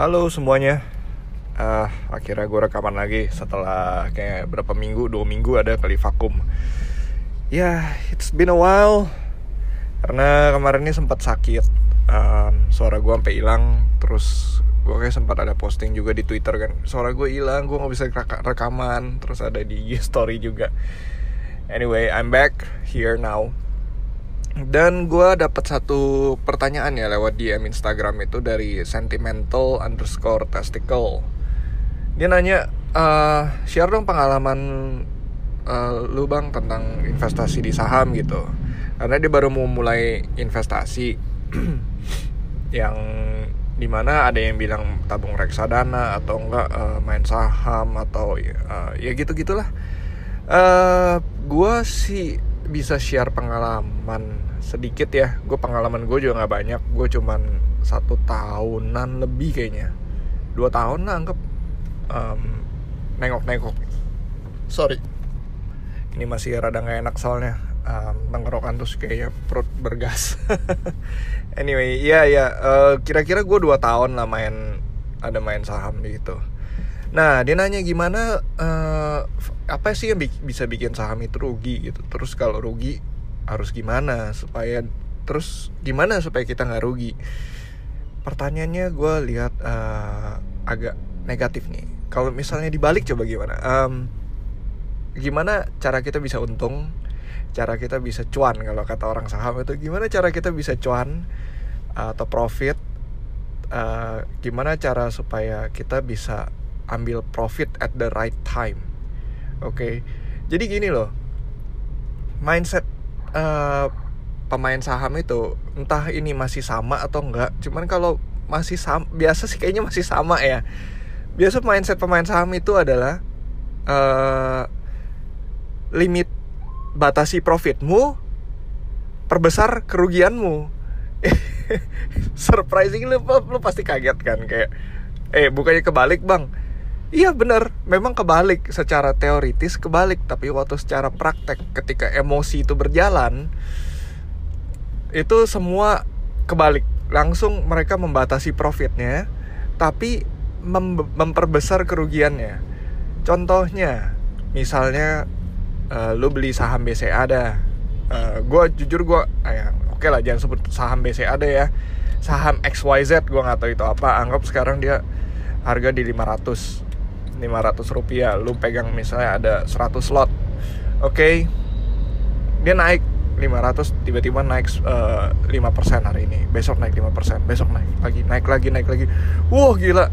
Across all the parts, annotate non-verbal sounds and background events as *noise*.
Halo semuanya. Ah, Akhirnya gue rekaman lagi setelah kayak berapa minggu, dua minggu ada kali vakum. Ya, it's been a while. Karena kemarin ini sempat sakit. Um, Suara gue sampai hilang. Terus gue kayak sempat ada posting juga di Twitter kan. Suara gue hilang, gue gak bisa reka- rekaman. Terus ada di *laughs* story juga. Anyway, I'm back here now dan gue dapat satu pertanyaan ya lewat DM Instagram itu dari sentimental underscore testicle. Dia nanya, eh share dong pengalaman eh, lu bang tentang investasi di saham gitu. Karena dia baru mau mulai investasi *clears throat* yang di mana ada yang bilang tabung reksadana atau enggak eh, main saham atau eh, ya gitu gitulah. eh gue sih bisa share pengalaman sedikit ya. Gue pengalaman gue juga nggak banyak. Gue cuman satu tahunan lebih kayaknya. Dua tahun lah anggap em, nengok-nengok. Sorry. Ini masih rada nggak enak soalnya um, tenggorokan terus kayaknya perut bergas. *laughs* Anyway ya ya eh, kira-kira gue dua tahun lah main ada main saham gitu Nah, dia nanya gimana eh, apa sih yang bi- bisa bikin saham itu rugi gitu. Terus kalau rugi harus gimana supaya terus gimana supaya kita nggak rugi? Pertanyaannya gue lihat eh, agak negatif nih. Kalau misalnya dibalik coba gimana? Em, gimana cara kita bisa untung? Cara kita bisa cuan kalau kata orang saham itu gimana cara kita bisa cuan atau profit? Eh, gimana cara supaya kita bisa ambil profit at the right time. Oke, jadi gini loh, mindset eh, pemain saham itu entah ini masih sama atau enggak. Cuman kalau masih sama, biasa sih kayaknya masih sama ya. Biasa mindset pemain saham itu adalah eh, limit batasi profitmu, perbesar kerugianmu. *laughs* Surprising lu, lu pasti kaget kan kayak, eh bukannya kebalik bang? Iya benar, memang kebalik. Secara teoritis kebalik, tapi waktu secara praktek ketika emosi itu berjalan itu semua kebalik. Langsung mereka membatasi profitnya, tapi mem- memperbesar kerugiannya. Contohnya, misalnya eh, lu beli saham BCA ada, gue jujur gue, ya, oke lah jangan sebut saham BCA ada ya, saham XYZ gue nggak tahu itu apa, anggap sekarang dia harga di 500 500 rupiah lu pegang misalnya ada 100 slot. Oke dia naik 500 tiba-tiba naik eh, 5% hari ini. Besok naik 5% besok naik lagi naik lagi naik lagi. Wah gila.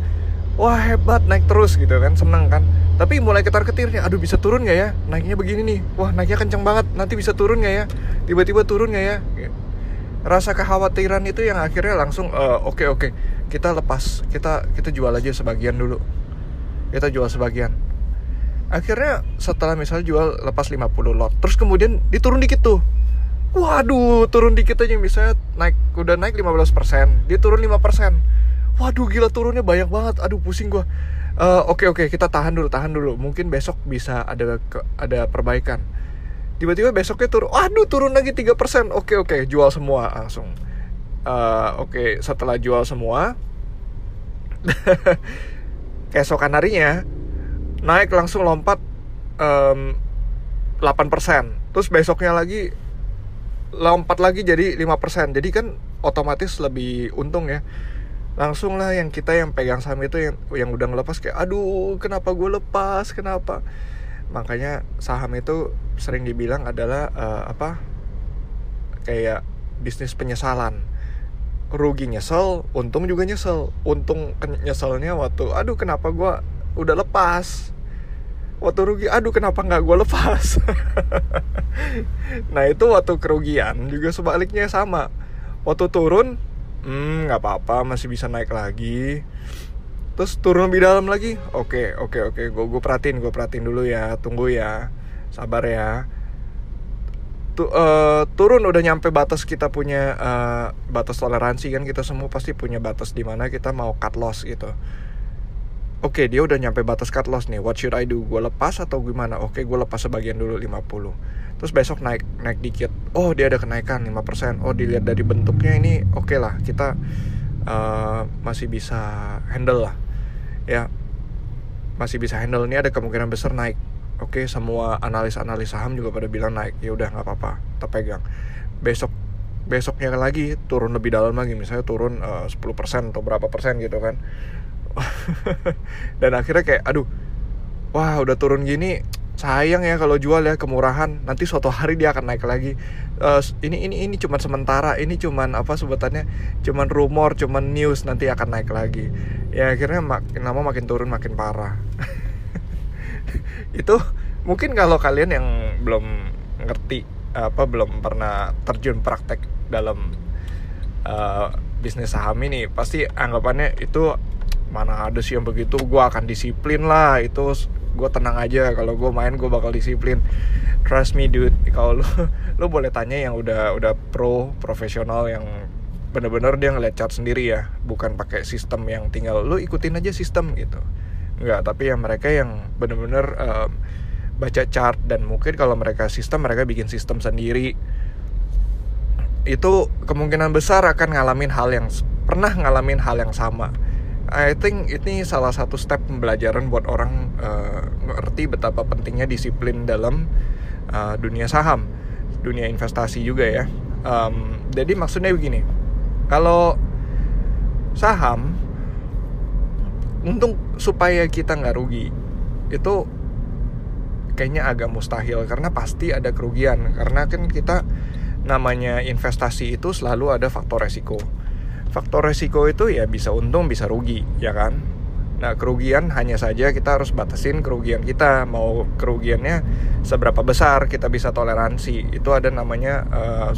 Wah hebat naik terus gitu kan seneng kan. Tapi mulai ketar ketirnya aduh bisa turun nggak ya? Naiknya begini nih. Wah naiknya kenceng banget. Nanti bisa turun nggak ya? Tiba-tiba turun nggak ya? Rasa kekhawatiran itu yang akhirnya langsung eh, oke oke kita lepas. Kita kita jual aja sebagian dulu kita jual sebagian. Akhirnya setelah misalnya jual lepas 50 lot terus kemudian diturun dikit tuh. Waduh turun dikit aja misalnya naik udah naik 15% dia turun 5% waduh gila turunnya banyak banget. Aduh pusing gua. Eh, oke oke kita tahan dulu tahan dulu. Mungkin besok bisa ada ada perbaikan. Tiba-tiba besoknya turun waduh turun lagi 3% oke oke jual semua langsung. Eh, oke setelah jual semua *laughs* keesokan harinya naik langsung lompat em, 8% terus besoknya lagi lompat lagi jadi 5% jadi kan otomatis lebih untung ya. Langsung lah yang kita yang pegang saham itu yang yang udah ngelepas kayak aduh kenapa gue lepas? Kenapa? Makanya saham itu sering dibilang adalah eh, apa kayak bisnis penyesalan rugi nyesel, untung juga nyesel. Untung nyeselnya waktu, aduh kenapa gua udah lepas. Waktu rugi, aduh kenapa nggak gua lepas. *laughs* nah itu waktu kerugian juga sebaliknya sama. Waktu turun, hmm nggak apa-apa masih bisa naik lagi. terus turun lebih dalam lagi oke oke oke gue gue perhatiin gue perhatiin dulu ya tunggu ya sabar ya tu, uh, turun udah nyampe batas kita punya uh, batas toleransi kan kita semua pasti punya batas di mana kita mau cut loss gitu. Oke okay, dia udah nyampe batas cut loss nih. What should I do? Gue lepas atau gimana? Oke okay, gue lepas sebagian dulu 50 terus besok naik naik dikit. Oh dia ada kenaikan 5% oh dilihat dari bentuknya ini oke okay lah. Kita uh, masih bisa handle lah. Ya masih bisa handle. Ini ada kemungkinan besar naik oke okay, semua analis-analis saham juga pada bilang naik. Ya udah nggak apa-apa. Kita pegang. Besok besoknya lagi turun lebih dalam lagi. Misalnya turun eh, uh, 10% atau berapa persen gitu kan. *laughs* Dan akhirnya kayak aduh wah udah turun gini sayang ya kalau jual ya kemurahan. Nanti suatu hari dia akan naik lagi. Uh, ini ini ini cuman sementara. Ini cuman apa sebutannya cuman rumor cuman news nanti akan naik lagi. Ya akhirnya makin lama makin turun makin parah *laughs* itu mungkin kalau kalian yang belum ngerti apa belum pernah terjun praktek dalam uh, bisnis saham ini pasti anggapannya itu mana ada sih yang begitu gue akan disiplin lah itu gue tenang aja kalau gue main gue bakal disiplin. Trust me dude kalau lo lo *laughs* boleh tanya yang udah udah pro profesional yang bener-bener dia ngeliat chart sendiri ya bukan pakai sistem yang tinggal lo ikutin aja sistem gitu Enggak, tapi yang mereka yang bener-bener um, baca chart dan mungkin kalau mereka sistem mereka bikin sistem sendiri itu kemungkinan besar akan ngalamin hal yang pernah ngalamin hal yang sama. I think ini salah satu step pembelajaran buat orang uh, ngerti betapa pentingnya disiplin dalam uh, dunia saham, dunia investasi juga ya. Um, jadi maksudnya begini, kalau saham untung supaya kita nggak rugi. Itu kayaknya agak mustahil karena pasti ada kerugian. Karena kan kita namanya investasi itu selalu ada faktor resiko. Faktor resiko itu ya bisa untung bisa rugi ya kan? Nah kerugian hanya saja kita harus batasin kerugian kita. Mau kerugiannya seberapa besar kita bisa toleransi. Itu ada namanya uh,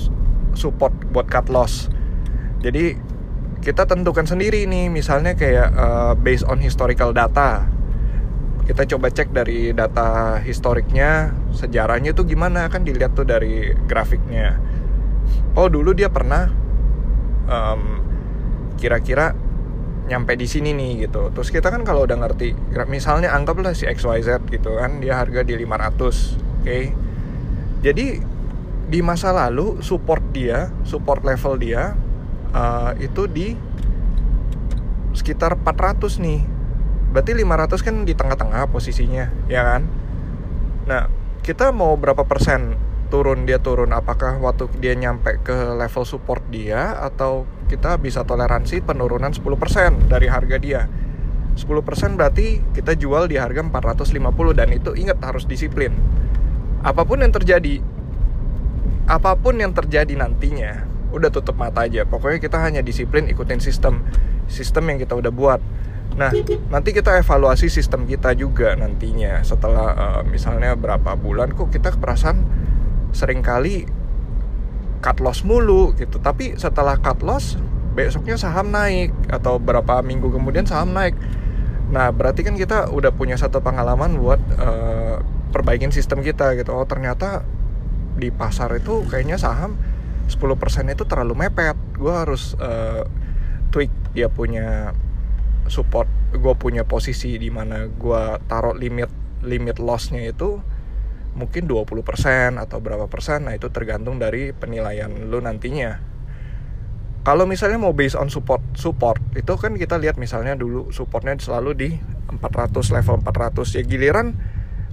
support buat cut loss. Jadi kita tentukan sendiri nih misalnya kayak uh, based on historical data. Kita coba cek dari data historiknya sejarahnya tuh gimana kan dilihat tuh dari grafiknya. Oh dulu dia pernah um, kira-kira nyampe di sini nih gitu. Terus kita kan kalau udah ngerti misalnya anggaplah si XYZ gitu kan dia harga di 500 oke. Okay? jadi di masa lalu support dia support level dia uh, itu di sekitar 400 nih. Berarti 500 kan di tengah-tengah posisinya ya kan? Nah kita mau berapa persen turun dia turun? Apakah waktu dia nyampe ke level support dia atau kita bisa toleransi penurunan 10% dari harga dia? 10% berarti kita jual di harga 450 dan itu ingat harus disiplin. Apa pun yang terjadi apa pun yang terjadi nantinya udah tutup mata aja. Pokoknya kita hanya disiplin ikutin sistem sistem yang kita udah buat. Nah nanti kita evaluasi sistem kita juga nantinya. Setelah uh, misalnya berapa bulan kok kita perasaan sering kali cut loss mulu gitu. Tapi setelah cut loss besoknya saham naik atau berapa minggu kemudian saham naik. Nah berarti kan kita udah punya satu pengalaman buat uh, perbaikin sistem kita gitu. Oh ternyata di pasar itu kayaknya saham 10% itu terlalu mepet. Gue harus uh, tweak dia punya support gue punya posisi di mana gue taruh limit limit lossnya itu mungkin 20% atau berapa persen. Nah itu tergantung dari penilaian lu nantinya. Kalau misalnya mau based on support support itu kan kita lihat misalnya dulu supportnya selalu di 400 level 400 ya giliran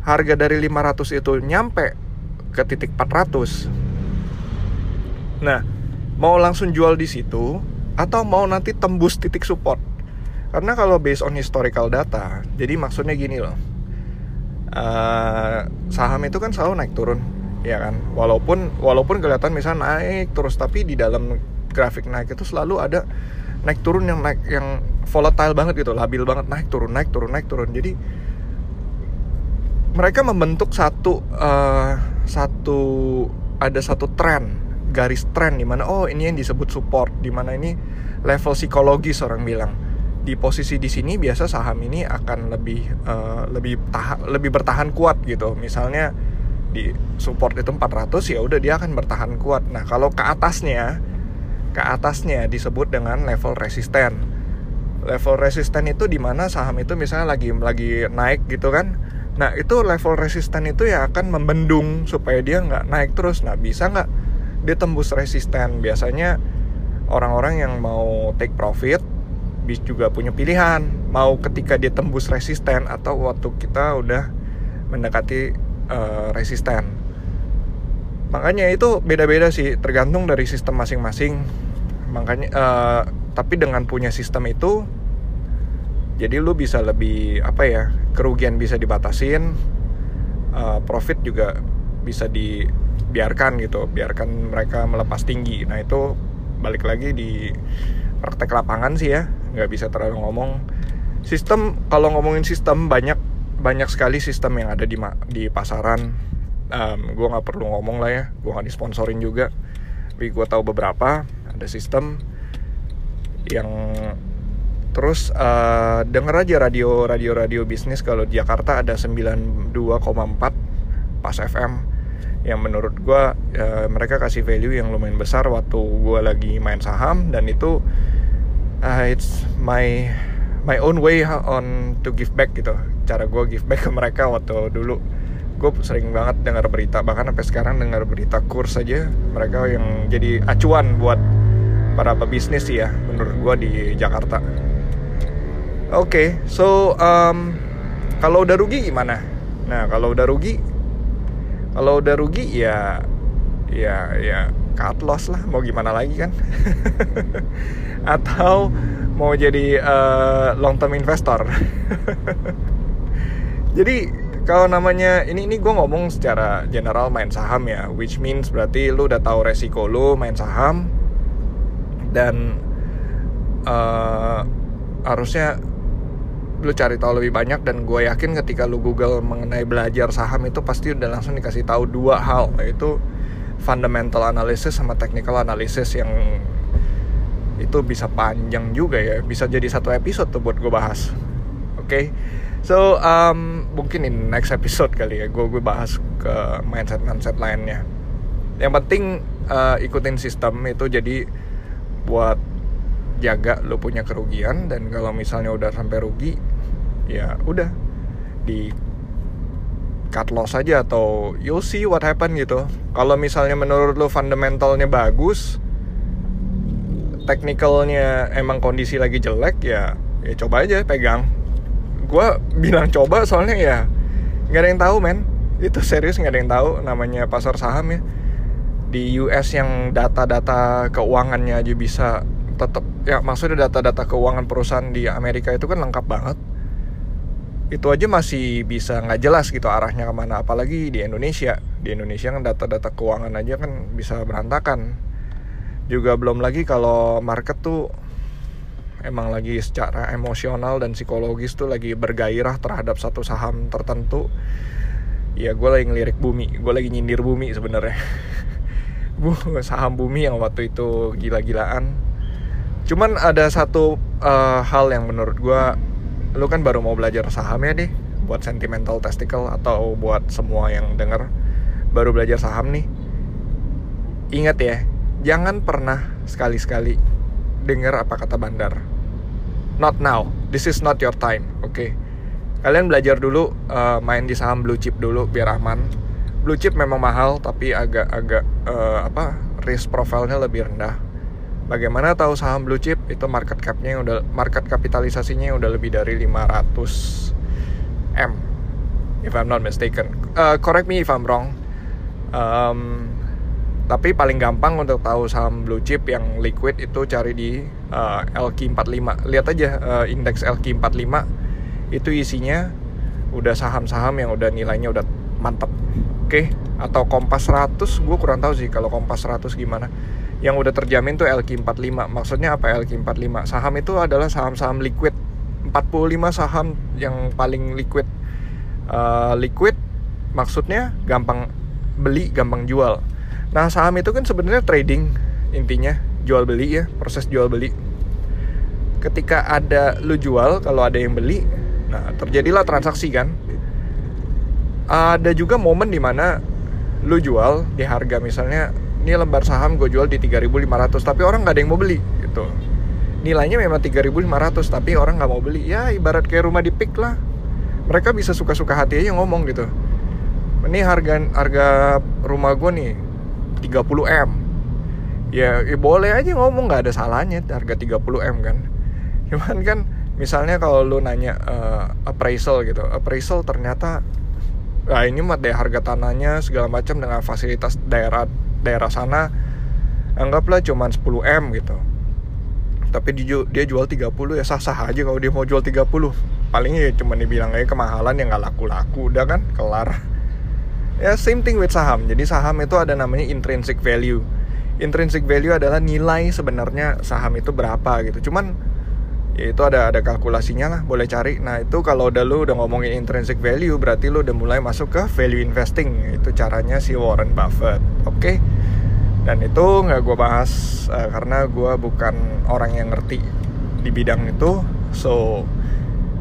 harga dari 500 itu nyampe ke titik 400 Nah, mau langsung jual di situ atau mau nanti tembus titik support? Karena kalau based on historical data, jadi maksudnya gini loh. Uh, saham itu kan selalu naik turun, ya kan? Walaupun walaupun kelihatan misalnya naik terus tapi di dalam grafik naik itu selalu ada naik turun yang naik yang volatile banget gitu, labil banget naik turun naik turun naik turun. Jadi mereka membentuk satu uh, satu ada satu tren garis tren di mana oh ini yang disebut support di mana ini level psikologis orang bilang. Di posisi di sini biasa saham ini akan lebih uh, lebih tahan lebih bertahan kuat gitu. Misalnya di support itu 400 ya udah dia akan bertahan kuat. Nah kalau ke atasnya ke atasnya disebut dengan level resisten. Level resisten itu di mana saham itu misalnya lagi lagi naik gitu kan? Nah itu level resisten itu ya akan membendung supaya dia nggak naik terus. Nah bisa nggak dia tembus resisten. Biasanya orang-orang yang mau take profit bis juga punya pilihan. Mau ketika dia tembus resisten atau waktu kita udah mendekati uh, resisten. Makanya itu beda-beda sih tergantung dari sistem masing-masing. Makanya uh, tapi dengan punya sistem itu jadi lu bisa lebih apa ya kerugian bisa dibatasin uh, profit juga bisa dibiarkan gitu biarkan mereka melepas tinggi. Nah itu balik lagi di praktek lapangan sih ya nggak bisa terlalu ngomong. Sistem kalau ngomongin sistem banyak banyak sekali sistem yang ada di di pasaran. Um, gue nggak perlu ngomong lah ya gue nggak disponsorin juga. Tapi gue tahu beberapa ada sistem yang terus uh, denger aja radio radio radio bisnis. Kalau di Jakarta ada 92,4 pas FM yang menurut gue uh, mereka kasih value yang lumayan besar waktu gue lagi main saham dan itu uh, it's my my own way on to give back gitu. Cara gue give back ke mereka waktu dulu. Gue sering banget dengar berita bahkan sampai sekarang dengar berita kurs aja mereka yang jadi acuan buat para pebisnis ya menurut gue di Jakarta. Oke okay, so um, kalau udah rugi gimana? Nah kalau udah rugi kalau udah rugi ya ya ya cut loss lah. Mau gimana lagi kan? *laughs* Atau mau jadi uh, long term investor. *laughs* Jadi kalau namanya ini ini gue ngomong secara general main saham ya. Which means berarti lu udah tahu resiko lu main saham. Dan uh, harusnya lu cari tahu lebih banyak dan gue yakin ketika lu Google mengenai belajar saham itu pasti udah langsung dikasih tahu dua hal yaitu fundamental analysis sama technical analysis yang itu bisa panjang juga ya bisa jadi satu episode tuh buat gue bahas oke okay? so um, mungkin ini next episode kali ya gue gue bahas ke mindset mindset lainnya yang penting uh, ikutin sistem itu jadi buat jaga lo punya kerugian dan kalau misalnya udah sampai rugi ya udah di cut loss aja atau you'll see what happen gitu. Kalau misalnya menurut lo fundamentalnya bagus technicalnya emang kondisi lagi jelek ya ya coba aja pegang. Gue bilang coba soalnya ya nggak ada yang tahu men. Itu serius nggak ada yang tahu namanya pasar saham ya. Di US yang data-data keuangannya aja bisa tetap ya maksudnya data-data keuangan perusahaan di Amerika itu kan lengkap banget. Itu aja masih bisa nggak jelas gitu arahnya ke mana. Apalagi di Indonesia. Di Indonesia kan data-data keuangan aja kan bisa berantakan. Juga belum lagi kalau market tuh emang lagi secara emosional dan psikologis tuh lagi bergairah terhadap satu saham tertentu. Ya gue lagi ngelirik bumi. Gue lagi nyindir bumi sebenarnya. *laughs* Bu saham bumi yang waktu itu gila-gilaan cuman ada satu uh, hal yang menurut gue lu kan baru mau belajar saham ya deh buat sentimental testicle atau buat semua yang denger baru belajar saham nih ingat ya jangan pernah sekali-sekali dengar apa kata bandar. Not now. This is not your time. Oke. Okay? Kalian belajar dulu uh, main di saham blue chip dulu biar aman. Blue chip memang mahal tapi agak-agak uh, apa risk profilnya lebih rendah. Bagaimana tahu saham blue chip itu market capnya udah market kapitalisasinya udah lebih dari 500 m if I'm not mistaken. Uh, correct me if I'm wrong. Um, tapi paling gampang untuk tahu saham blue chip yang liquid itu cari di uh, LQ45 lihat aja uh, indeks LQ45 itu isinya udah saham-saham yang udah nilainya udah mantep oke okay? atau Kompas 100 gue kurang tahu sih kalau Kompas 100 gimana yang udah terjamin tuh LQ45 maksudnya apa LQ45 saham itu adalah saham-saham liquid. 45 saham yang paling liquid. Uh, liquid maksudnya gampang beli gampang jual. Nah saham itu kan sebenarnya trading intinya jual beli ya proses jual beli. ketika ada lu jual kalau ada yang beli nah terjadilah transaksi kan. Ada juga momen di mana lu jual di harga misalnya ini lembar saham gue jual di 3.500 tapi orang nggak ada yang mau beli gitu. Nilainya memang 3.500 tapi orang nggak mau beli. Ya ibarat kayak rumah di pik lah. Mereka bisa suka-suka hati aja ngomong gitu. Ini harga harga rumah gue nih 30 m. Ya, ya boleh aja ngomong nggak ada salahnya harga 30 m kan. Cuman kan misalnya kalau lu nanya uh, appraisal gitu. Appraisal ternyata nah ini mah deh harga tanahnya segala macam dengan fasilitas daerah daerah sana anggaplah cuma 10 m gitu. Tapi dia jual 30 ya sah-sah aja kalau dia mau jual 30 paling ya cuma dibilang aja kemahalan yang nggak laku-laku udah kan kelar. *laughs* Ya same thing with saham. Jadi saham itu ada namanya intrinsic value. Intrinsic value adalah nilai sebenarnya saham itu berapa gitu. Cuman ya itu ada ada kalkulasinya lah boleh cari. Nah itu kalau udah lu udah ngomongin intrinsic value berarti lu udah mulai masuk ke value investing. Itu caranya si Warren Buffett. Oke? okay? Dan itu nggak gue bahas uh, karena gue bukan orang yang ngerti di bidang itu so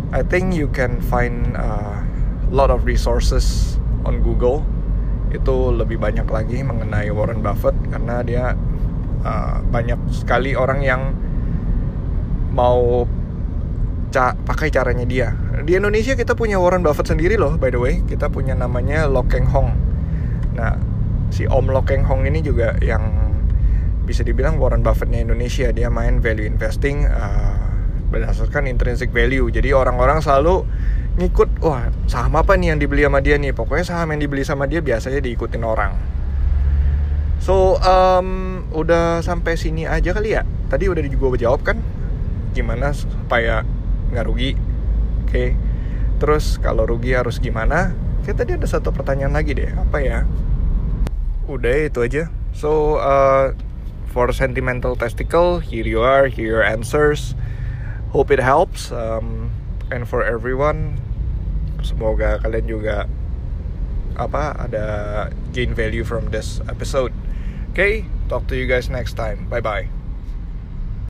I think you can find a lot of resources on Google itu lebih banyak lagi mengenai Warren Buffett karena dia uh, banyak sekali orang yang mau ca pakai caranya dia. Di Indonesia kita punya Warren Buffett sendiri loh, by the way. Kita punya namanya Lo Keng Hong. Nah, si Om Lo Keng Hong ini juga yang bisa dibilang Warren Buffettnya Indonesia. Dia main value investing uh, berdasarkan intrinsic value. Jadi orang-orang selalu ngikut, wah saham apa nih yang dibeli sama dia nih? Pokoknya saham yang dibeli sama dia biasanya diikutin orang. So, um, udah sampai sini aja kali ya. Tadi udah juga jawab kan gimana supaya nggak rugi oke okay. terus kalau rugi harus gimana kayak tadi ada satu pertanyaan lagi deh apa ya udah itu aja. So uh, for sentimental testicle here you are here your answers. Hope it helps um, and for everyone semoga kalian juga apa ada gain value from this episode. Okay talk to you guys next time. Bye bye